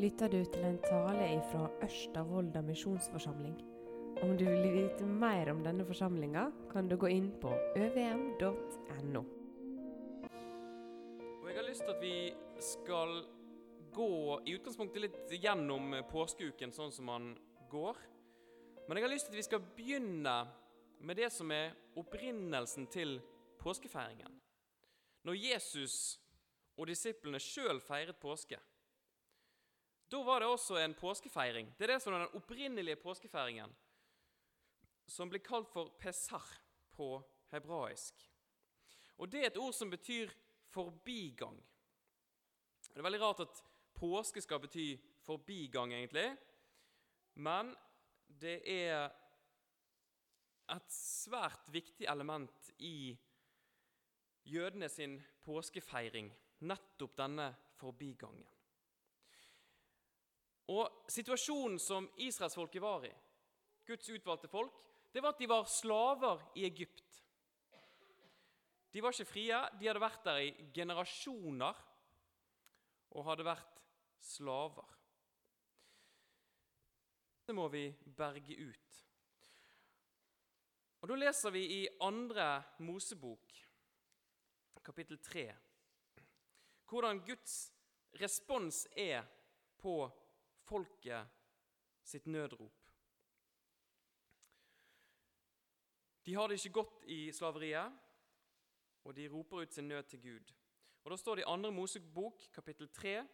lytter du til en tale fra Ørsta misjonsforsamling. Om du vil vite mer om denne forsamlinga, kan du gå inn på øvm.no. Jeg har lyst til at vi skal gå i utgangspunktet litt gjennom påskeuken sånn som man går. Men jeg har lyst til at vi skal begynne med det som er opprinnelsen til påskefeiringen. Når Jesus og disiplene sjøl feiret påske. Da var det også en påskefeiring. Det er det som er den opprinnelige påskefeiringen, som blir kalt for pesach på hebraisk. Og Det er et ord som betyr forbigang. Det er veldig rart at påske skal bety forbigang, egentlig. Men det er et svært viktig element i jødene sin påskefeiring, nettopp denne forbigangen. Og Situasjonen som israelsfolket var i, Guds utvalgte folk, det var at de var slaver i Egypt. De var ikke frie. De hadde vært der i generasjoner og hadde vært slaver. Det må vi berge ut. Og Da leser vi i andre Mosebok, kapittel 3, hvordan Guds respons er på folket sitt nødrop. De har det ikke godt i slaveriet, og de roper ut sin nød til Gud. Og Da står det i 2. Mosebok, kapittel 3,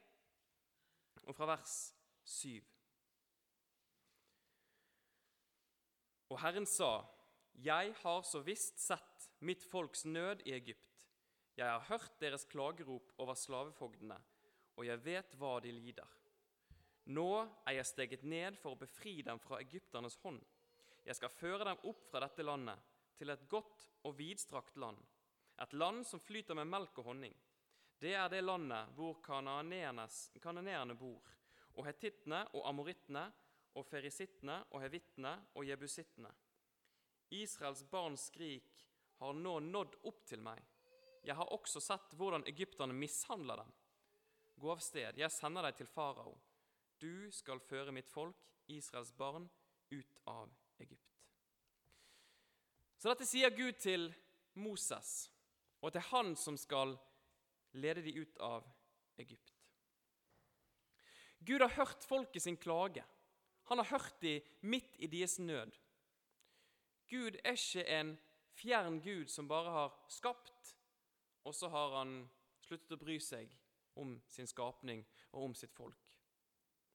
og fra vers 7. Og Herren sa, Jeg har så visst sett mitt folks nød i Egypt. Jeg har hørt deres klagerop over slavefogdene, og jeg vet hva de lider. Nå er jeg steget ned for å befri dem fra egypternes hånd. Jeg skal føre dem opp fra dette landet, til et godt og vidstrakt land, et land som flyter med melk og honning. Det er det landet hvor kananeerne bor, og hetittene og amorittene og ferisittene og hevittene og jebusittene. Israels barns skrik har nå nådd opp til meg. Jeg har også sett hvordan egypterne mishandler dem. Gå av sted, jeg sender deg til farao. Du skal føre mitt folk, Israels barn, ut av Egypt. Så dette sier Gud til Moses, og til han som skal lede de ut av Egypt. Gud har hørt folket sin klage. Han har hørt de midt i deres nød. Gud er ikke en fjern Gud som bare har skapt, og så har han sluttet å bry seg om sin skapning og om sitt folk.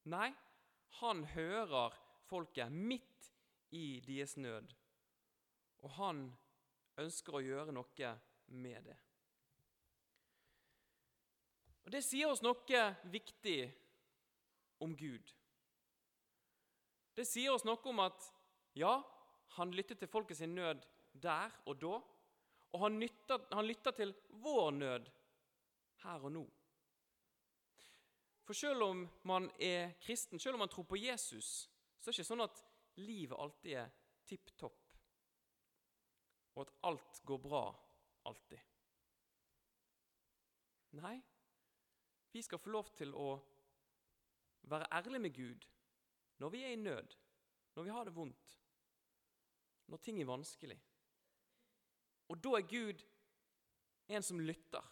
Nei, han hører folket midt i deres nød, og han ønsker å gjøre noe med det. Og Det sier oss noe viktig om Gud. Det sier oss noe om at ja, han lytter til folket sin nød der og da, og han, lytter, han lytter til vår nød her og nå. For selv om man er kristen, selv om man tror på Jesus, så er det ikke sånn at livet alltid er tipp topp, og at alt går bra alltid. Nei, vi skal få lov til å være ærlige med Gud når vi er i nød, når vi har det vondt, når ting er vanskelig. Og da er Gud en som lytter,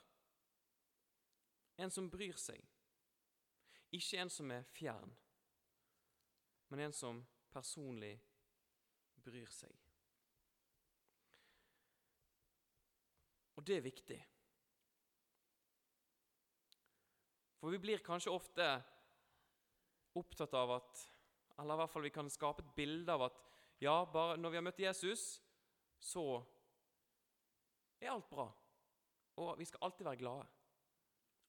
en som bryr seg. Ikke en som er fjern, men en som personlig bryr seg. Og det er viktig. For vi blir kanskje ofte opptatt av at Eller i hvert fall vi kan skape et bilde av at ja, bare når vi har møtt Jesus, så er alt bra. Og vi skal alltid være glade.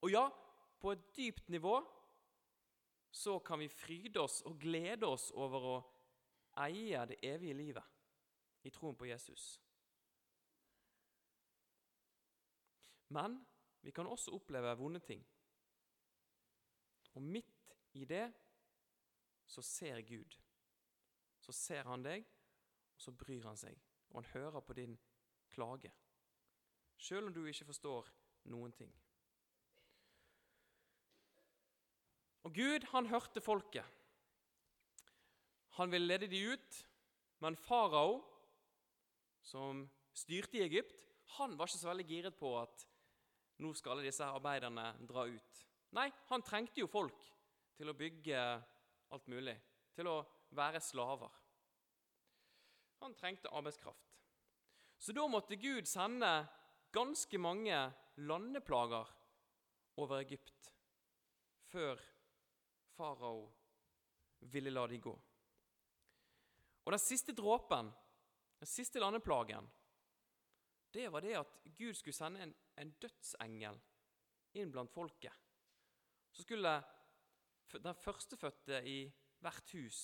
Og ja, på et dypt nivå så kan vi fryde oss og glede oss over å eie det evige livet i troen på Jesus. Men vi kan også oppleve vonde ting. Og midt i det så ser Gud. Så ser han deg, og så bryr han seg, og han hører på din klage. Selv om du ikke forstår noen ting. Og Gud, han hørte folket. Han ville lede de ut, men farao, som styrte i Egypt, han var ikke så veldig giret på at nå skal alle disse arbeiderne dra ut. Nei, han trengte jo folk til å bygge alt mulig, til å være slaver. Han trengte arbeidskraft. Så da måtte Gud sende ganske mange landeplager over Egypt før farao ville la de gå. Og den siste dråpen, den siste landeplagen, det var det at Gud skulle sende en, en dødsengel inn blant folket. Så skulle den førstefødte i hvert hus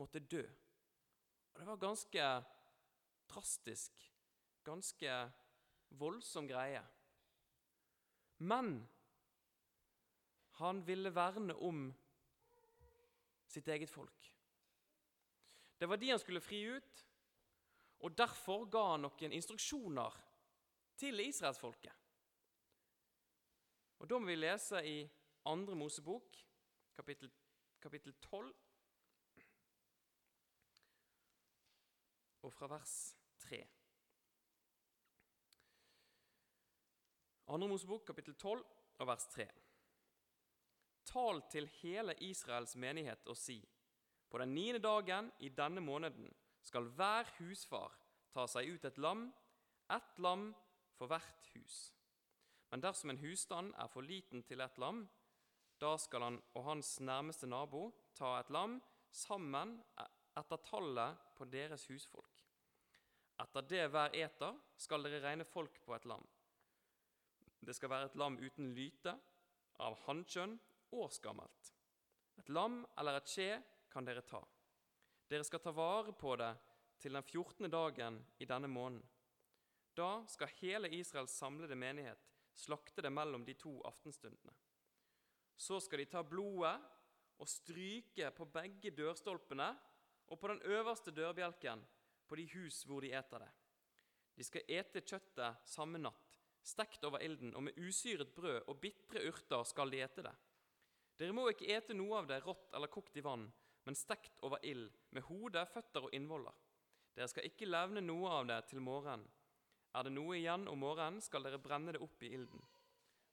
måtte dø. Og det var ganske drastisk, ganske voldsom greie. Men han ville verne om sitt eget folk. Det var de han skulle fri ut, og derfor ga han noen instruksjoner til israelsfolket. Og Da må vi lese i Andre Mosebok, kapittel, kapittel 12, og fra vers 3. Andre Mosebok, kapittel 12, og vers 3. Tal til hele Israels menighet og si:" På den niende dagen i denne måneden skal hver husfar ta seg ut et lam, ett lam for hvert hus. Men dersom en husstand er for liten til et lam, da skal han og hans nærmeste nabo ta et lam sammen etter tallet på deres husfolk. Etter det hver eter skal dere regne folk på et lam. Det skal være et lam uten lyte, av hannkjønn, årsgammelt. Et lam eller et skje kan dere ta. Dere skal ta vare på det til den 14. dagen i denne måneden. Da skal hele Israels samlede menighet slakte det mellom de to aftenstundene. Så skal de ta blodet og stryke på begge dørstolpene og på den øverste dørbjelken på de hus hvor de eter det. De skal ete kjøttet samme natt, stekt over ilden, og med usyret brød og bitre urter skal de ete det. Dere må ikke ete noe av det rått eller kokt i vann, men stekt over ild, med hode, føtter og innvoller. Dere skal ikke levne noe av det til morgenen. Er det noe igjen om morgenen, skal dere brenne det opp i ilden.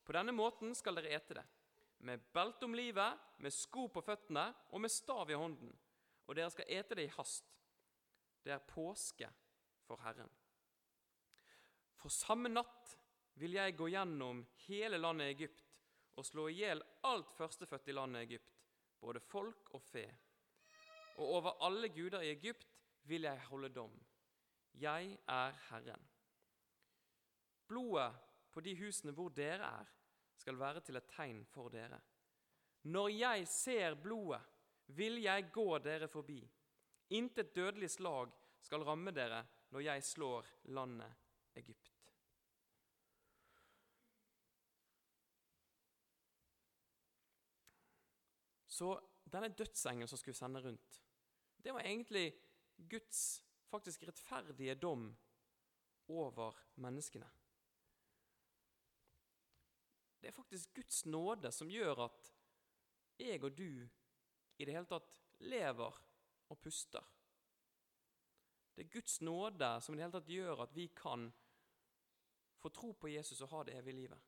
På denne måten skal dere ete det, med belte om livet, med sko på føttene og med stav i hånden. Og dere skal ete det i hast. Det er påske for Herren. For samme natt vil jeg gå gjennom hele landet Egypt og slå i hjel alt førstefødt i landet Egypt, både folk og fe og over alle guder i Egypt vil jeg holde dom. Jeg er Herren. Blodet på de husene hvor dere er, skal være til et tegn for dere. Når jeg ser blodet, vil jeg gå dere forbi. Intet dødelig slag skal ramme dere når jeg slår landet Egypt. Så denne dødsengelen som skulle sende rundt, det var egentlig Guds faktisk rettferdige dom over menneskene. Det er faktisk Guds nåde som gjør at jeg og du i det hele tatt lever og puster. Det er Guds nåde som i det hele tatt gjør at vi kan få tro på Jesus og ha det evige livet.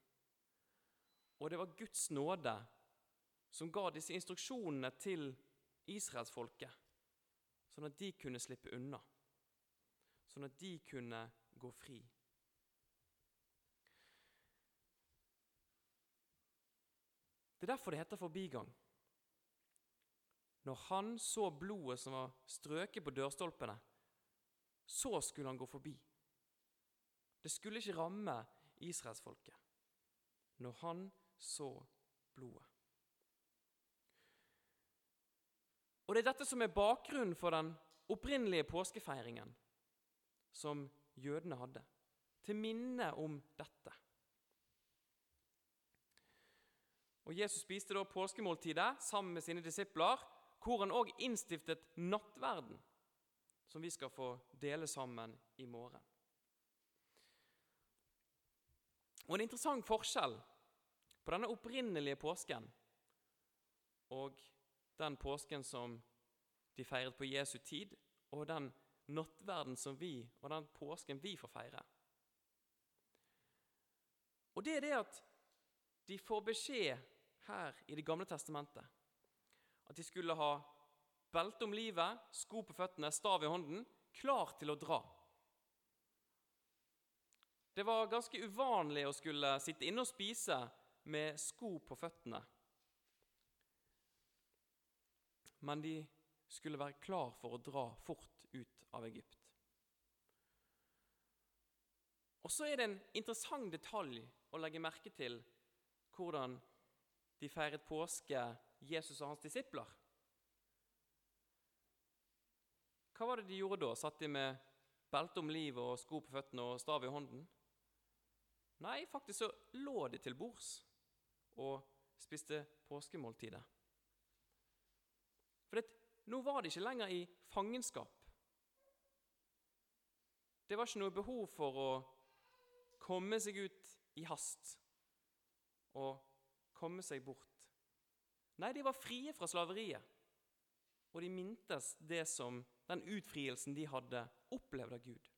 Og det var Guds nåde som ga disse instruksjonene til israelsfolket sånn at de kunne slippe unna, sånn at de kunne gå fri. Det er derfor det heter forbigang. Når han så blodet som var strøket på dørstolpene, så skulle han gå forbi. Det skulle ikke ramme israelsfolket når han så blodet. Og Det er dette som er bakgrunnen for den opprinnelige påskefeiringen som jødene hadde, til minne om dette. Og Jesus spiste da påskemåltidet sammen med sine disipler, hvor han òg innstiftet nattverden, som vi skal få dele sammen i morgen. Og En interessant forskjell på denne opprinnelige påsken og den påsken som de feiret på Jesu tid, og den nattverden som vi, og den påsken vi får feire. Og det er det at de får beskjed her i Det gamle testamentet at de skulle ha belte om livet, sko på føttene, stav i hånden, klar til å dra. Det var ganske uvanlig å skulle sitte inne og spise med sko på føttene. Men de skulle være klar for å dra fort ut av Egypt. Og så er det en interessant detalj å legge merke til hvordan de feiret påske, Jesus og hans disipler. Hva var det de gjorde da? Satt de med belte om livet og sko på føttene og stav i hånden? Nei, faktisk så lå de til bords og spiste påskemåltidet. For det, nå var de ikke lenger i fangenskap. Det var ikke noe behov for å komme seg ut i hast og komme seg bort. Nei, de var frie fra slaveriet, og de mintes det som den utfrielsen de hadde opplevd av Gud.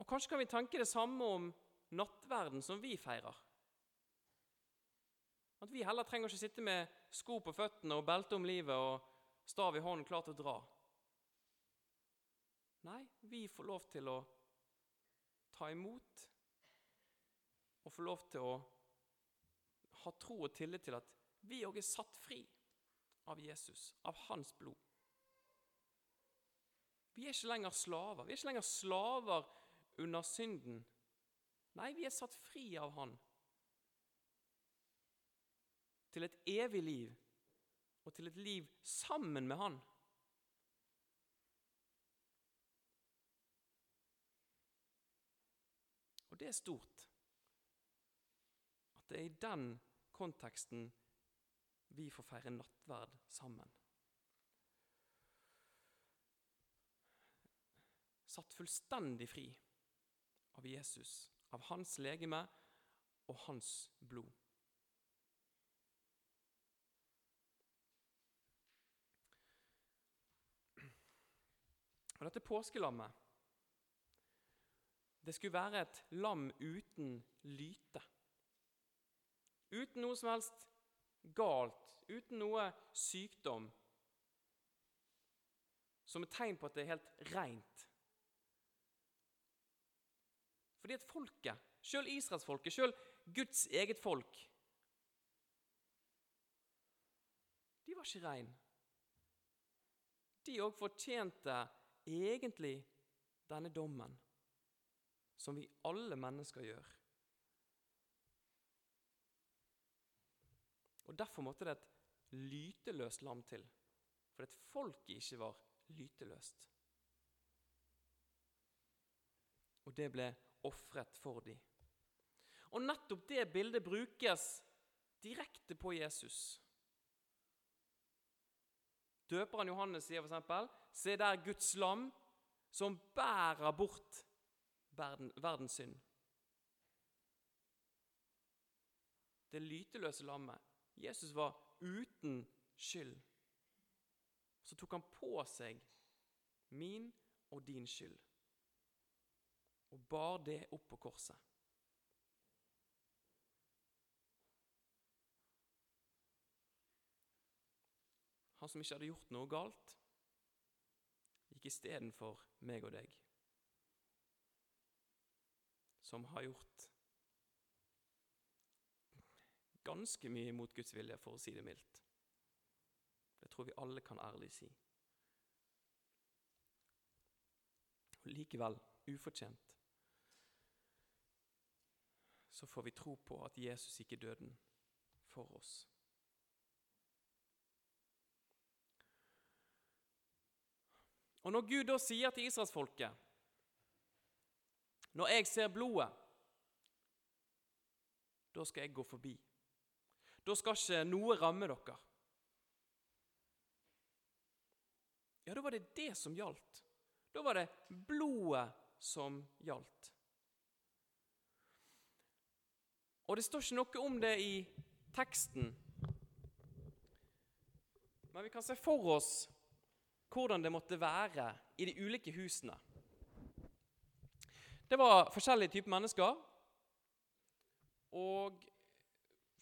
Og Kanskje kan vi tenke det samme om nattverden som vi feirer. At vi heller trenger ikke sitte med sko på føttene og belte om livet og stav i hånden klar til å dra. Nei, vi får lov til å ta imot og få lov til å ha tro og tillit til at vi òg er satt fri av Jesus, av hans blod. Vi er ikke lenger slaver. Vi er ikke lenger slaver under synden. Nei, vi er satt fri av Han til et evig liv og til et liv sammen med Han. Og det er stort at det er i den konteksten vi får feire nattverd sammen. Satt fullstendig fri av Jesus, av hans legeme og hans blod. Og Dette påskelammet det skulle være et lam uten lyte. Uten noe som helst galt, uten noe sykdom. Som et tegn på at det er helt reint. Fordi at folket, sjøl israelsfolket, sjøl Guds eget folk De var ikke rein. De òg fortjente egentlig denne dommen, som vi alle mennesker gjør. Og Derfor måtte det et lyteløst lam til, fordi folket ikke var lyteløst. Og det ble ofret for dem. Og nettopp det bildet brukes direkte på Jesus. Døperen Johannes sier f.eks.: Se der Guds lam som bærer bort verden, verdens synd. Det lyteløse lammet. Jesus var uten skyld. Så tok han på seg min og din skyld og bar det opp på korset. Han som ikke hadde gjort noe galt, gikk istedenfor meg og deg, som har gjort ganske mye mot Guds vilje, for å si det mildt. Det tror vi alle kan ærlig si. Og likevel ufortjent så får vi tro på at Jesus gikk i døden for oss. Og Når Gud da sier til israelsfolket Når jeg ser blodet, da skal jeg gå forbi. Da skal ikke noe ramme dere. Ja, da var det det som gjaldt. Da var det blodet som gjaldt. Og det står ikke noe om det i teksten. Men vi kan se for oss hvordan det måtte være i de ulike husene. Det var forskjellige typer mennesker og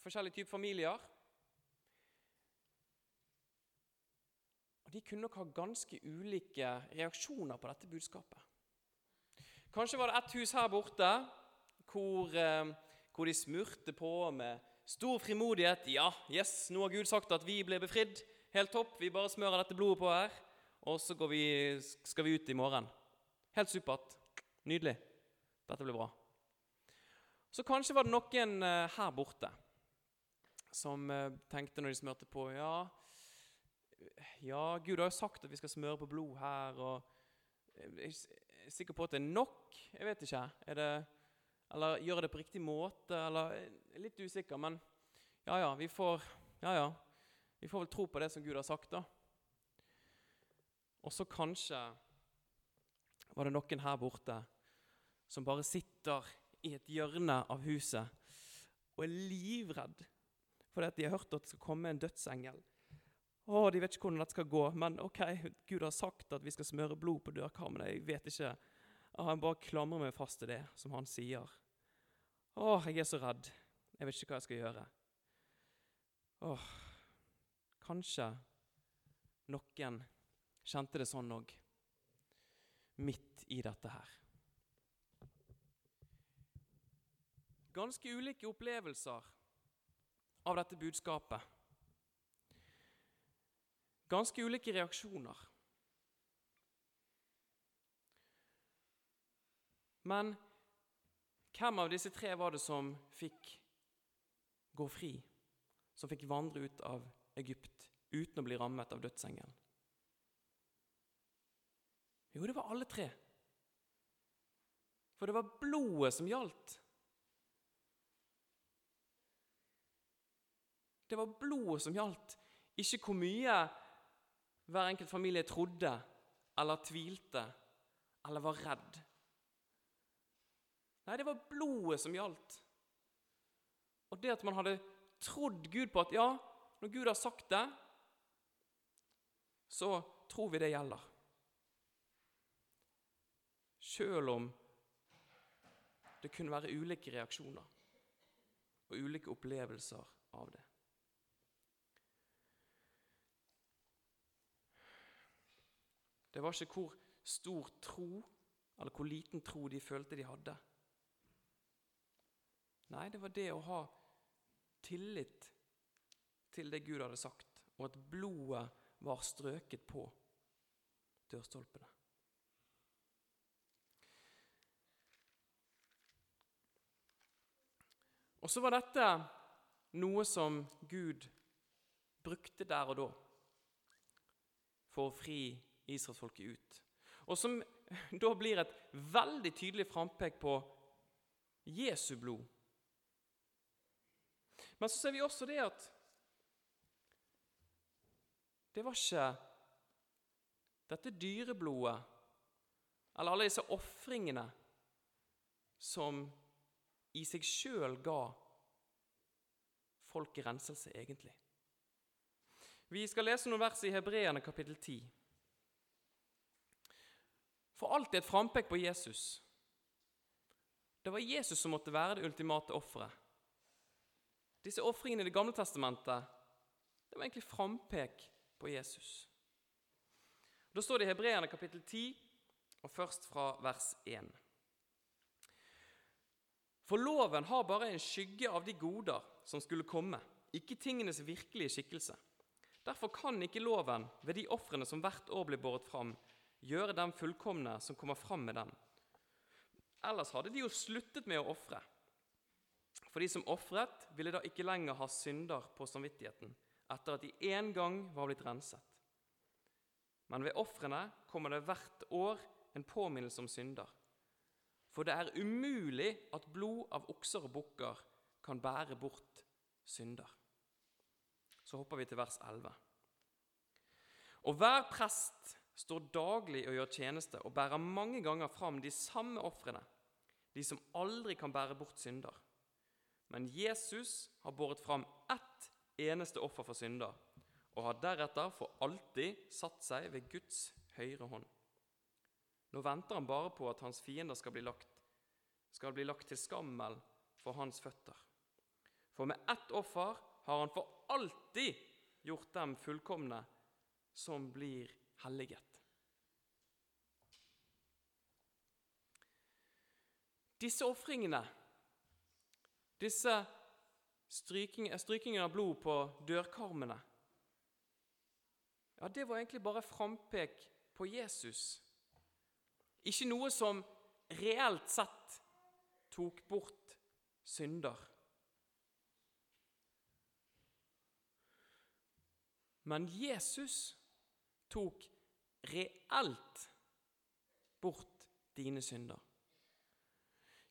forskjellige typer familier. Og De kunne nok ha ganske ulike reaksjoner på dette budskapet. Kanskje var det et hus her borte hvor, eh, hvor de smurte på med stor frimodighet. Ja, yes, nå har Gud sagt at vi blir befridd. Helt topp. Vi bare smører dette blodet på her, og så vi, skal vi ut i morgen. Helt supert. Nydelig. Dette blir bra. Så kanskje var det noen eh, her borte som eh, tenkte når de smørte på Ja, ja Gud har jo sagt at vi skal smøre på blod her, og jeg er sikker på at det er nok. Jeg vet ikke. Det, eller gjør det på riktig måte? Eller er litt usikker, men ja, ja, vi får Ja, ja. Vi får vel tro på det som Gud har sagt, da. Og så kanskje var det noen her borte som bare sitter i et hjørne av huset og er livredd fordi de har hørt at det skal komme en dødsengel. Å, De vet ikke hvordan dette skal gå, men ok, Gud har sagt at vi skal smøre blod på dørkarmene. Jeg vet ikke. Han bare klamrer meg fast til det som han sier. Å, jeg er så redd. Jeg vet ikke hva jeg skal gjøre. Åh, Kanskje noen kjente det sånn òg, midt i dette her. Ganske ulike opplevelser av dette budskapet. Ganske ulike reaksjoner. Men hvem av disse tre var det som fikk gå fri? Som fikk vandre ut av Egypt uten å bli rammet av dødsengelen? Jo, det var alle tre. For det var blodet som gjaldt. Det var blodet som gjaldt, ikke hvor mye hver enkelt familie trodde eller tvilte eller var redd. Nei, det var blodet som gjaldt. Og det at man hadde trodd Gud på at ja, når Gud har sagt det, så tror vi det gjelder. Sjøl om det kunne være ulike reaksjoner og ulike opplevelser av det. Det var ikke hvor stor tro eller hvor liten tro de følte de hadde. Nei, det var det å ha tillit til det Gud hadde sagt, og at blodet var strøket på dørstolpene. Og så var dette noe som Gud brukte der og da for å fri israelsfolket ut. Og som da blir et veldig tydelig frampek på Jesu blod. Men så ser vi også det at det var ikke dette dyreblodet eller alle disse ofringene som i seg sjøl ga folk renselse, egentlig. Vi skal lese noen vers i Hebreerne kapittel 10. For alt er et frampek på Jesus. Det var Jesus som måtte være det ultimate offeret. Disse ofringene i Det gamle testamentet det var egentlig frampek på Jesus. Da står det i Hebreerne kapittel 10, og først fra vers 1. For loven har bare en skygge av de goder som skulle komme, ikke tingenes virkelige skikkelse. Derfor kan ikke loven ved de ofrene som hvert år blir båret fram, gjøre dem fullkomne som kommer fram med dem. Ellers hadde de jo sluttet med å ofre. For de som ofret, ville da ikke lenger ha synder på samvittigheten etter at de én gang var blitt renset. Men ved ofrene kommer det hvert år en påminnelse om synder. For det er umulig at blod av okser og bukker kan bære bort synder. Så hopper vi til vers 11. Og hver prest står daglig og gjør tjeneste og bærer mange ganger fram de samme ofrene, de som aldri kan bære bort synder. Men Jesus har båret fram ett eneste offer for synder, og har deretter for alltid satt seg ved Guds høyre hånd. Nå venter han bare på at hans fiender skal bli lagt, skal bli lagt til skammel for hans føtter. For med ett offer har han for alltid gjort dem fullkomne som blir helliget. Disse ofringene, disse stryking, strykingen av blod på dørkarmene, ja, det var egentlig bare frampek på Jesus. Ikke noe som reelt sett tok bort synder. Men Jesus tok reelt bort dine synder.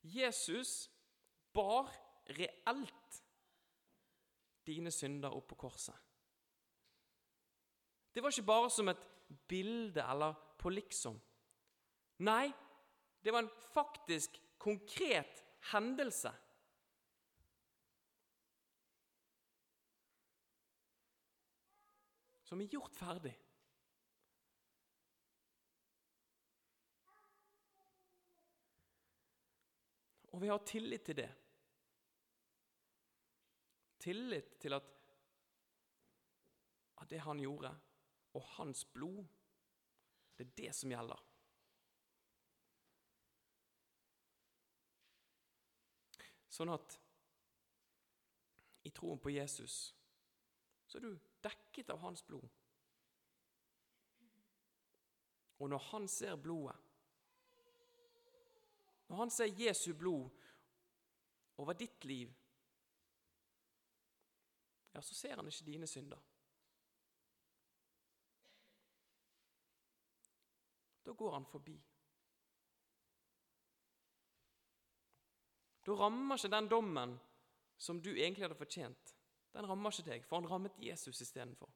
Jesus bar reelt dine synder opp på korset. Det var ikke bare som et bilde eller på liksom. Nei, det var en faktisk, konkret hendelse. Som er gjort ferdig. Og vi har tillit til det. Tillit til at, at det han gjorde, og hans blod, det er det som gjelder. Sånn at i troen på Jesus så er du dekket av hans blod. Og når han ser blodet, når han ser Jesu blod over ditt liv, ja, så ser han ikke dine synder. Da går han forbi. Da rammer ikke den dommen som du egentlig hadde fortjent, den rammer ikke deg, for han rammet Jesus istedenfor.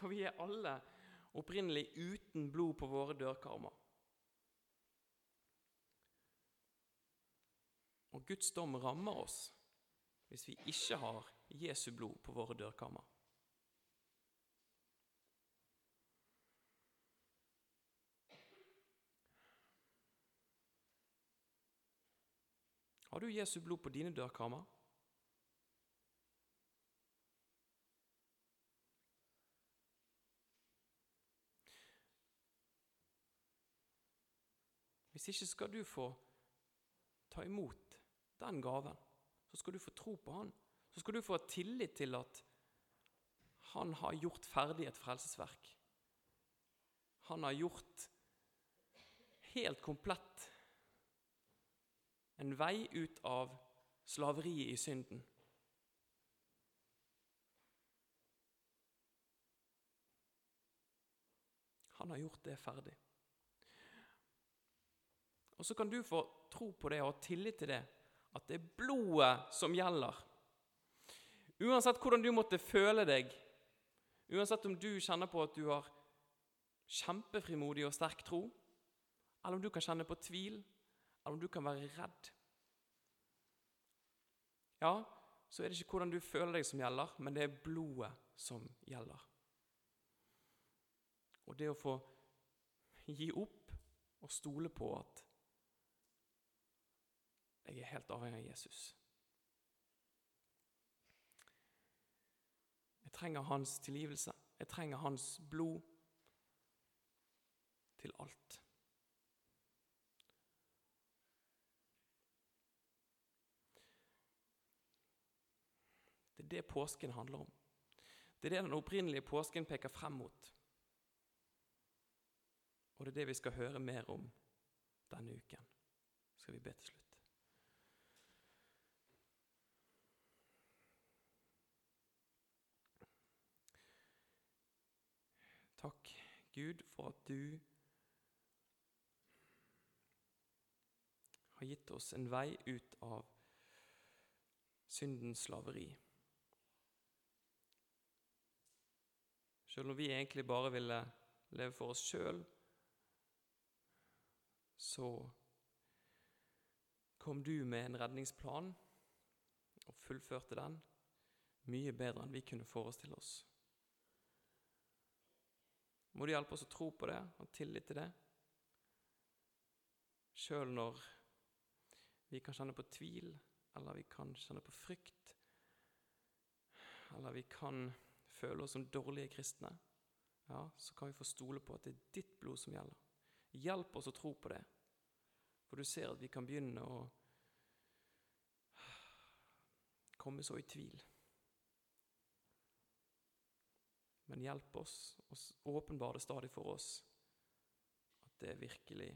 For vi er alle opprinnelig uten blod på våre dørkarmer. Og Guds dom rammer oss hvis vi ikke har Jesu blod på våre dørkammer. Har du Jesu blod på dine dørkammer? Hvis ikke skal du få ta imot den gaven. Så skal du få tro på Han. Så skal du få tillit til at Han har gjort ferdig et frelsesverk. Han har gjort helt komplett en vei ut av slaveriet i synden. Han har gjort det ferdig. Og så kan du få tro på det og ha tillit til det, at det er blodet som gjelder. Uansett hvordan du måtte føle deg, uansett om du kjenner på at du har kjempefrimodig og sterk tro, eller om du kan kjenne på tvil, eller om du kan være redd. Ja, så er det ikke hvordan du føler deg som gjelder, men det er blodet som gjelder. Og det å få gi opp og stole på at jeg er helt avhengig av Jesus. Jeg trenger hans tilgivelse. Jeg trenger hans blod til alt. Det påsken handler om. Det er det den opprinnelige påsken peker frem mot. Og det er det vi skal høre mer om denne uken. Skal vi be til slutt. Takk, Gud, for at du har gitt oss en vei ut av syndens slaveri. Selv om vi egentlig bare ville leve for oss sjøl så kom du med en redningsplan og fullførte den mye bedre enn vi kunne forestille oss. Må du hjelpe oss å tro på det og tillit til det, sjøl når vi kan kjenne på tvil, eller vi kan kjenne på frykt, eller vi kan føle oss som dårlige kristne, ja, så kan vi få stole på at det er ditt blod som gjelder. Hjelp oss å tro på det, for du ser at vi kan begynne å komme så i tvil. Men hjelp oss og åpenbar det stadig for oss at det virkelig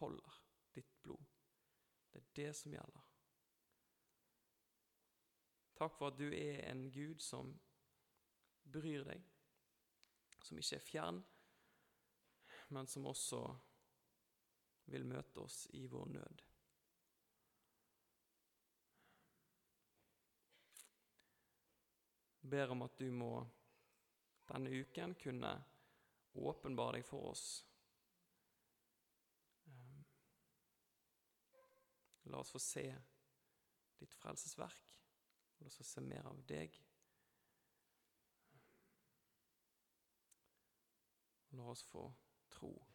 holder, ditt blod. Det er det som gjelder. Takk for at du er en Gud som bryr deg, som ikke er fjern, men som også vil møte oss i vår nød. ber om at du må denne uken kunne åpenbare deg for oss. Ehm, la oss få se ditt frelsesverk, og la oss få se mer av deg. La oss få tro.